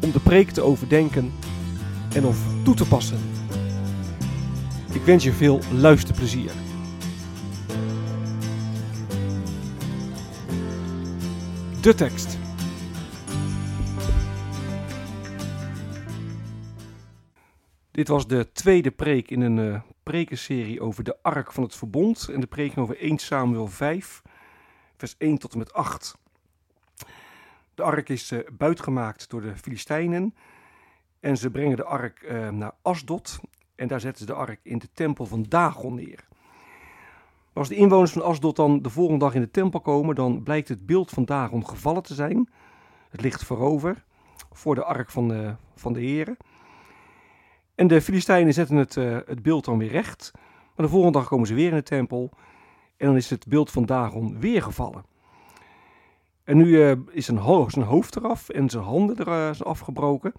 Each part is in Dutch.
om de preek te overdenken en of toe te passen. Ik wens je veel luisterplezier. De tekst. Dit was de tweede preek in een uh, prekenserie over de ark van het verbond. En de preek over 1 Samuel 5, vers 1 tot en met 8. De ark is uh, buitgemaakt door de Filistijnen. En ze brengen de ark uh, naar Asdod. En daar zetten ze de ark in de tempel van Dagon neer. Als de inwoners van Asdod dan de volgende dag in de tempel komen, dan blijkt het beeld van Dagon gevallen te zijn. Het ligt voorover, voor de ark van de, van de heren. En de Filistijnen zetten het, uh, het beeld dan weer recht. Maar de volgende dag komen ze weer in de tempel. En dan is het beeld van Dagon weer gevallen. En nu uh, is zijn, ho zijn, hoofd eraf en zijn handen er, uh, zijn afgebroken.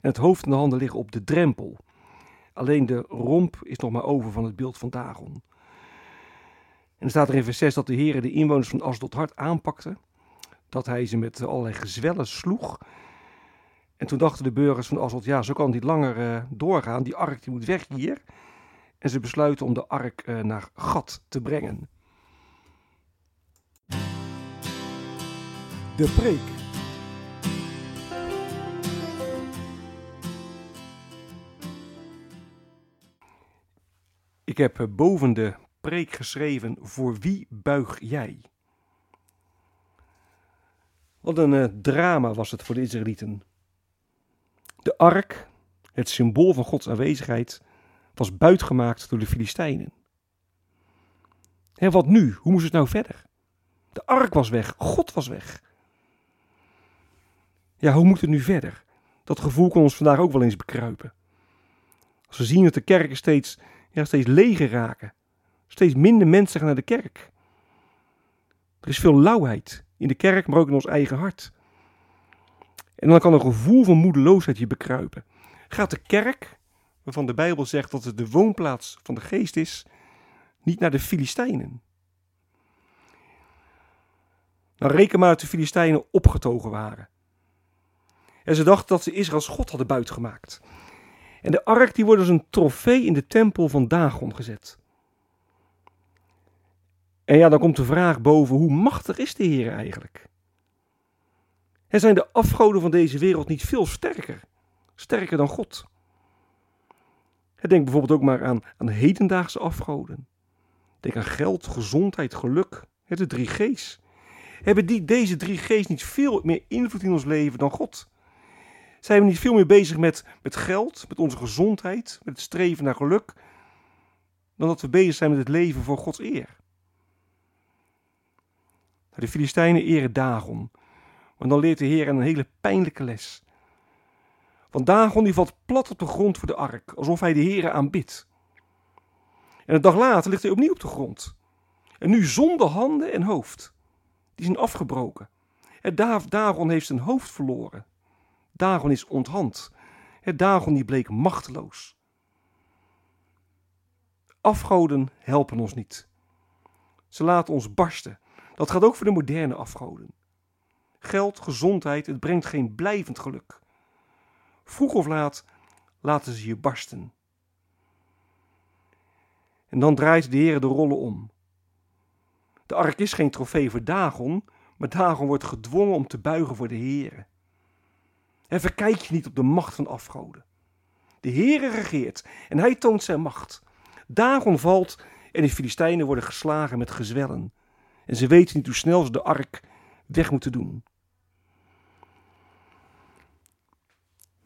En het hoofd en de handen liggen op de drempel. Alleen de romp is nog maar over van het beeld van Dagon. En er staat er in vers 6 dat de heren de inwoners van Asdod hard aanpakte. Dat hij ze met allerlei gezwellen sloeg. En toen dachten de burgers van Asdod, ja, zo kan het niet langer uh, doorgaan. Die ark die moet weg hier. En ze besluiten om de ark naar Gat te brengen. De preek. Ik heb uh, boven de preek geschreven: Voor wie buig jij? Wat een drama was het voor de Israëlieten. De ark, het symbool van Gods aanwezigheid, was buitgemaakt door de Filistijnen. En wat nu? Hoe moest het nou verder? De ark was weg, God was weg. Ja, hoe moet het nu verder? Dat gevoel kon ons vandaag ook wel eens bekruipen. Als we zien dat de kerken steeds, ja, steeds leger raken, steeds minder mensen gaan naar de kerk. Er is veel lauwheid in de kerk, maar ook in ons eigen hart. En dan kan een gevoel van moedeloosheid je bekruipen. Gaat de kerk, waarvan de Bijbel zegt dat het de woonplaats van de geest is, niet naar de Filistijnen? Nou, reken maar dat de Filistijnen opgetogen waren. En ze dachten dat ze Israëls God hadden buitgemaakt. En de ark die wordt als een trofee in de tempel van Dagon gezet. En ja, dan komt de vraag boven, hoe machtig is de Heer eigenlijk? En zijn de afgoden van deze wereld niet veel sterker? Sterker dan God? Denk bijvoorbeeld ook maar aan, aan hedendaagse afgoden. Denk aan geld, gezondheid, geluk, de drie G's. Hebben die, deze drie G's niet veel meer invloed in ons leven dan God? Zijn we niet veel meer bezig met, met geld, met onze gezondheid, met het streven naar geluk, dan dat we bezig zijn met het leven voor Gods eer? De Filistijnen eren Dagon, maar dan leert de Heer een hele pijnlijke les. Want Dagon die valt plat op de grond voor de ark, alsof hij de Heer aanbidt. En een dag later ligt hij opnieuw op de grond. En nu zonder handen en hoofd. Die zijn afgebroken. En Dagon heeft zijn hoofd verloren. Dagon is onthand. Dagon die bleek machteloos. Afgoden helpen ons niet. Ze laten ons barsten. Dat gaat ook voor de moderne afgoden. Geld, gezondheid, het brengt geen blijvend geluk. Vroeg of laat laten ze je barsten. En dan draait de Heer de rollen om. De ark is geen trofee voor Dagon, maar Dagon wordt gedwongen om te buigen voor de Heer. En verkijk je niet op de macht van afgoden. De Heere regeert en hij toont zijn macht. Dagon valt en de Filistijnen worden geslagen met gezwellen. En ze weten niet hoe snel ze de ark weg moeten doen.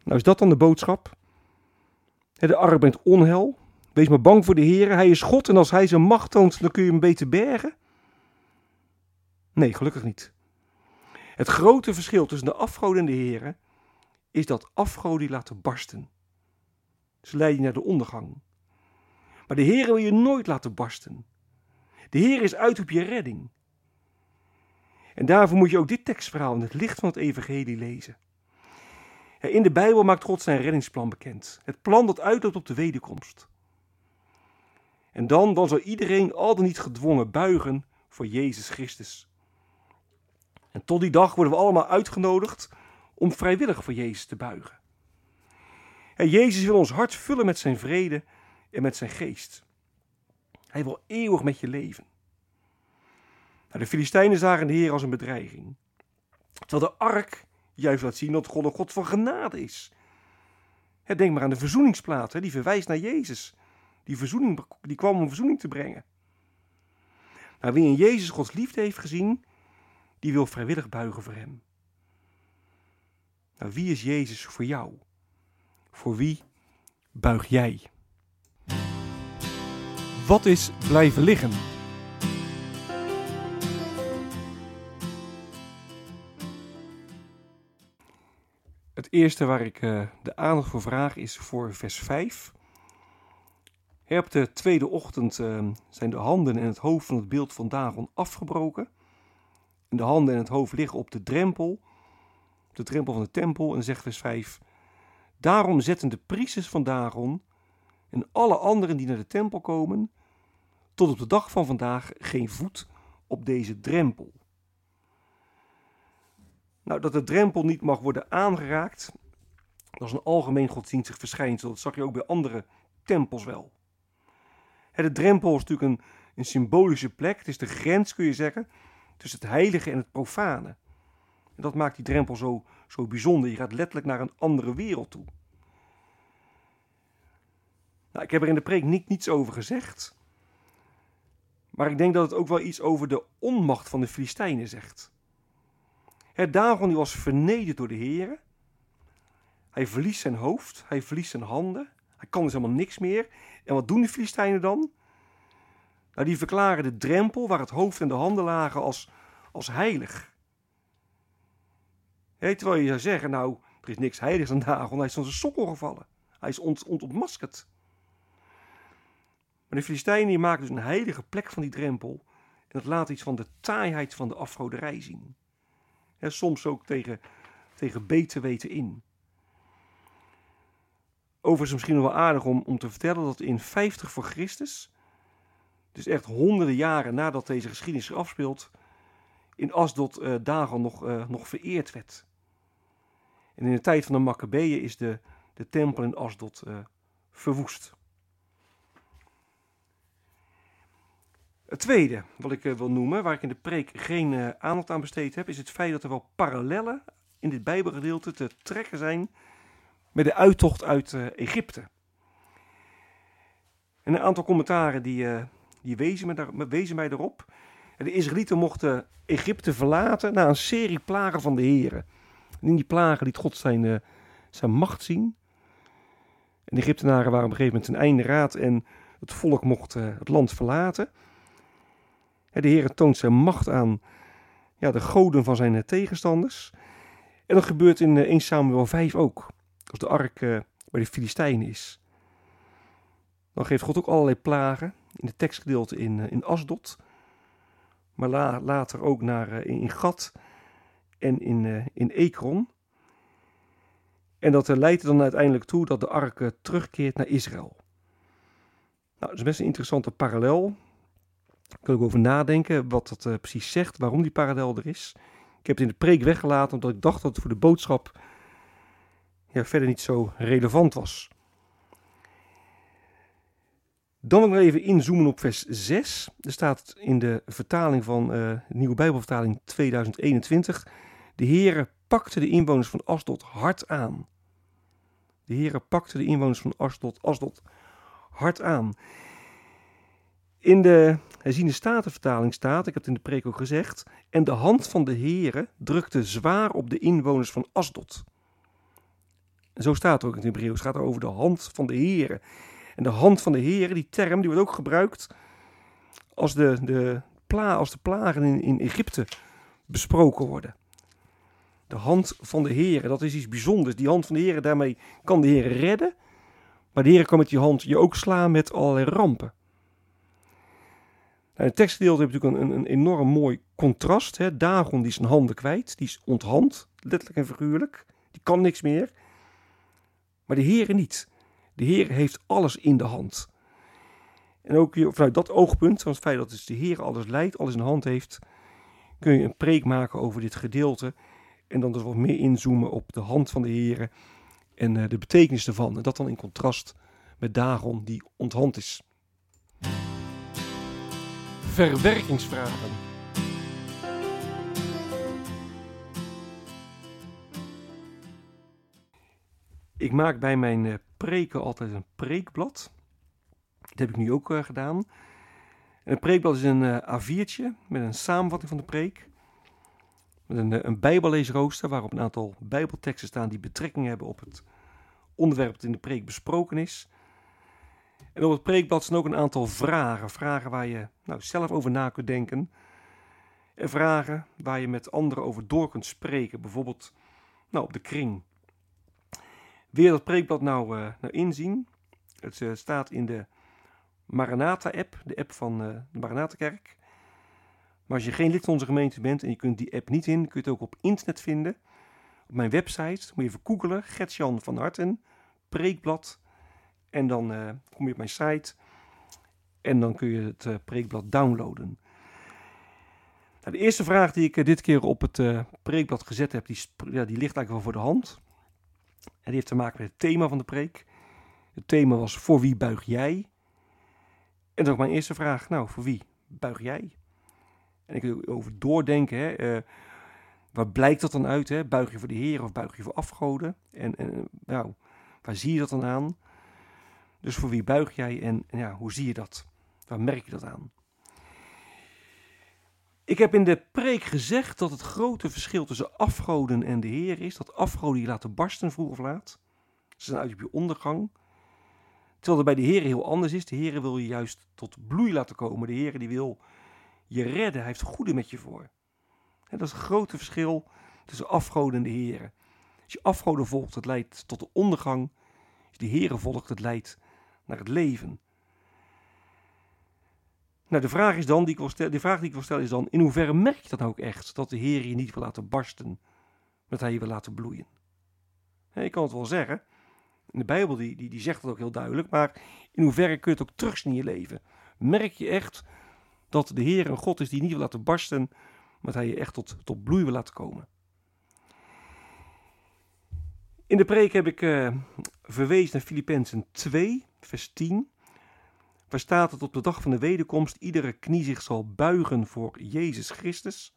Nou is dat dan de boodschap? De ark brengt onheil. Wees maar bang voor de Heer. Hij is God en als hij zijn macht toont, dan kun je hem beter bergen. Nee, gelukkig niet. Het grote verschil tussen de afgoden en de Heer is dat afgoden laten barsten. Ze leiden je naar de ondergang. Maar de Heer wil je nooit laten barsten. De Heer is uit op je redding. En daarvoor moet je ook dit tekstverhaal in het licht van het evangelie lezen. In de Bijbel maakt God zijn reddingsplan bekend. Het plan dat uitloopt op de wederkomst. En dan, dan zal iedereen al dan niet gedwongen buigen voor Jezus Christus. En tot die dag worden we allemaal uitgenodigd om vrijwillig voor Jezus te buigen. En Jezus wil ons hart vullen met zijn vrede en met zijn geest. Hij wil eeuwig met je leven. Nou, de Filistijnen zagen de Heer als een bedreiging. Terwijl de ark juist laat zien dat God een God van genade is. denk maar aan de verzoeningsplaat, die verwijst naar Jezus. Die, verzoening, die kwam om verzoening te brengen. Nou, wie in Jezus Gods liefde heeft gezien, die wil vrijwillig buigen voor hem. Nou, wie is Jezus voor jou? Voor wie buig jij? Wat is blijven liggen? Het eerste waar ik uh, de aandacht voor vraag is voor vers 5. Op de tweede ochtend uh, zijn de handen en het hoofd van het beeld van Dagon afgebroken. En de handen en het hoofd liggen op de drempel, de drempel van de tempel. En zegt vers 5: Daarom zetten de priesters van Dagon en alle anderen die naar de tempel komen, tot op de dag van vandaag geen voet op deze drempel. Nou, dat de drempel niet mag worden aangeraakt, dat is een algemeen godsdienstig verschijnsel. Dat zag je ook bij andere tempels wel. De drempel is natuurlijk een, een symbolische plek. Het is de grens, kun je zeggen, tussen het heilige en het profane. En dat maakt die drempel zo, zo bijzonder. Je gaat letterlijk naar een andere wereld toe. Nou, ik heb er in de preek niet, niets over gezegd. Maar ik denk dat het ook wel iets over de onmacht van de Filistijnen zegt. Het Dagon die was vernederd door de heren. Hij verliest zijn hoofd, hij verliest zijn handen. Hij kan dus helemaal niks meer. En wat doen de Filistijnen dan? Nou, die verklaren de drempel waar het hoofd en de handen lagen als, als heilig. He, terwijl je zou zeggen, nou, er is niks heiligs aan Dagon. Hij is van zijn sokkel gevallen. Hij is ont, ont, ontmaskerd. Maar de Filistijnen maken dus een heilige plek van die drempel. En dat laat iets van de taaiheid van de afgoderij zien. En soms ook tegen, tegen beter weten in. Overigens misschien wel aardig om, om te vertellen dat in 50 voor Christus, dus echt honderden jaren nadat deze geschiedenis zich afspeelt, in Asdod uh, Dagon nog, uh, nog vereerd werd. En in de tijd van de Maccabeeën is de, de tempel in Asdod uh, verwoest. Het tweede wat ik wil noemen, waar ik in de preek geen aandacht aan besteed heb, is het feit dat er wel parallellen in dit Bijbelgedeelte te trekken zijn met de uittocht uit Egypte. En een aantal commentaren die, die wezen, me daar, wezen mij erop. De Israëlieten mochten Egypte verlaten na een serie plagen van de heren. En in die plagen liet God zijn, uh, zijn macht zien. En de Egyptenaren waren op een gegeven moment ten einde raad en het volk mocht het land verlaten. En de Heer toont zijn macht aan ja, de goden van zijn tegenstanders. En dat gebeurt in 1 Samuel 5 ook als de ark bij de Filistijnen is. Dan geeft God ook allerlei plagen in de tekstgedeelte in, in Asdod. Maar la, later ook naar, uh, in, in Gat en in, in Ekron. En dat leidt er dan uiteindelijk toe dat de ark terugkeert naar Israël. Nou, dat is best een interessante parallel. Daar kan ik over nadenken wat dat precies zegt, waarom die parallel er is. Ik heb het in de preek weggelaten omdat ik dacht dat het voor de boodschap ja, verder niet zo relevant was. Dan wil ik nog even inzoomen op vers 6. Er staat in de vertaling van de Nieuwe Bijbelvertaling 2021. De Heere pakte de inwoners van Asdod hard aan. De Heere pakte de inwoners van Asdod, Asdod hard aan. In de herziende statenvertaling staat, ik heb het in de preek ook gezegd, en de hand van de Heere drukte zwaar op de inwoners van Asdod. En zo staat het ook in het Hebreeuws, het gaat over de hand van de Heere. En de hand van de Heere, die term, die wordt ook gebruikt als de, de, pla, als de plagen in, in Egypte besproken worden. De hand van de Heere, dat is iets bijzonders. Die hand van de Heere, daarmee kan de Heere redden. Maar de Heere kan met die hand je ook slaan met allerlei rampen. Nou, het tekstgedeelte heeft natuurlijk een, een, enorm mooi contrast. Hè. Dagon die is zijn handen kwijt, die is onthand, letterlijk en figuurlijk. Die kan niks meer. Maar de Heere niet. De Heer heeft alles in de hand. En ook vanuit dat oogpunt, van het feit dat dus de Heer alles leidt, alles in de hand heeft, kun je een preek maken over dit gedeelte. En dan dus wat meer inzoomen op de hand van de Heer en uh, de betekenis ervan. En dat dan in contrast met Dagon die onthand is. Verwerkingsvragen. Ik maak bij mijn uh, preken altijd een preekblad. Dat heb ik nu ook uh, gedaan. En een preekblad is een uh, A4'tje met een samenvatting van de preek. Met een, een bijbelleesrooster waarop een aantal bijbelteksten staan die betrekking hebben op het onderwerp dat in de preek besproken is. En op het preekblad staan ook een aantal vragen. Vragen waar je nou, zelf over na kunt denken. En vragen waar je met anderen over door kunt spreken. Bijvoorbeeld nou, op de kring. Je dat preekblad nou, uh, nou inzien? Het uh, staat in de Maranatha-app, de app van uh, de Maranatha-kerk. Maar als je geen lid van onze gemeente bent en je kunt die app niet in, kun je het ook op internet vinden. Op mijn website moet je even googelen, Gertjan van Harten, preekblad. En dan kom je op mijn site en dan kun je het preekblad downloaden. Nou, de eerste vraag die ik dit keer op het preekblad gezet heb, die, ja, die ligt eigenlijk wel voor de hand. En die heeft te maken met het thema van de preek. Het thema was voor wie buig jij? En dan ook mijn eerste vraag, nou voor wie buig jij? En ik wil over doordenken, hè, waar blijkt dat dan uit? Hè? Buig je voor de Heer of buig je voor afgoden? En, en nou, waar zie je dat dan aan? Dus voor wie buig jij en, en ja, hoe zie je dat? Waar merk je dat aan? Ik heb in de preek gezegd dat het grote verschil tussen afgoden en de Heer is dat afgoden je laten barsten vroeg of laat. Ze zijn uit op je ondergang. Terwijl het bij de Heer heel anders is. De Heer wil je juist tot bloei laten komen. De Heer die wil je redden. Hij heeft goede met je voor. Dat is het grote verschil tussen afgoden en de Heer. Als je afgoden volgt, het leidt tot de ondergang. Als je de Heer volgt, het leidt naar het leven. Nou, de vraag, is dan, die ik wil stellen, de vraag die ik wil stellen is dan, in hoeverre merk je dat nou ook echt, dat de Heer je niet wil laten barsten, dat hij je wil laten bloeien? ik kan het wel zeggen, de Bijbel die, die, zegt dat ook heel duidelijk, maar in hoeverre kun je het ook terugzien in je leven? Merk je echt dat de Heer een God is die niet wil laten barsten, maar dat hij je echt tot, tot bloei wil laten komen? In de preek heb ik uh, verwezen naar Filippenzen 2, vers 10. Waar staat het op de dag van de wederkomst iedere knie zich zal buigen voor Jezus Christus.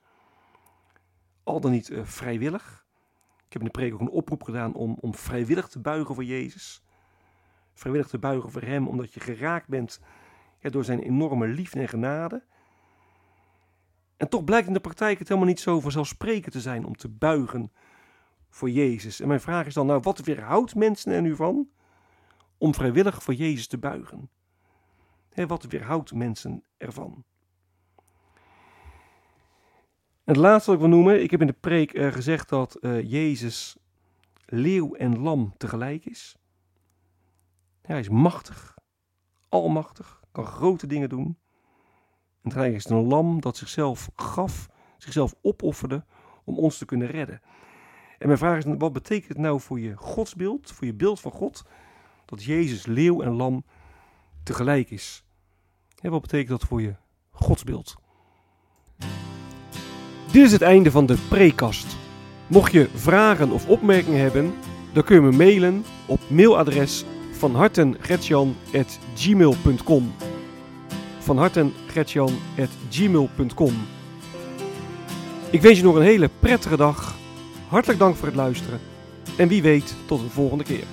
Al dan niet uh, vrijwillig. Ik heb in de preek ook een oproep gedaan om, om vrijwillig te buigen voor Jezus. Vrijwillig te buigen voor Hem, omdat je geraakt bent door zijn enorme liefde en genade. En toch blijkt in de praktijk het helemaal niet zo vanzelfsprekend te zijn om te buigen voor Jezus. En mijn vraag is dan, nou, wat weerhoudt mensen er nu van om vrijwillig voor Jezus te buigen? He, wat weerhoudt mensen ervan? En het laatste wat ik wil noemen, ik heb in de preek uh, gezegd dat uh, Jezus leeuw en lam tegelijk is. Hij is machtig, almachtig, kan grote dingen doen. En tegelijk is het een lam dat zichzelf gaf, zichzelf opofferde om ons te kunnen redden. En mijn vraag is, wat betekent het nou voor je godsbeeld, voor je beeld van God, dat Jezus leeuw en lam tegelijk is? En wat betekent dat voor je godsbeeld? Dit is het einde van de prekast. Mocht je vragen of opmerkingen hebben, dan kun je me mailen op mailadres van hartengretjan.gmail.com van hartengretjan.gmail.com Ik wens je nog een hele prettige dag Hartelijk dank voor het luisteren. En wie weet, tot een volgende keer.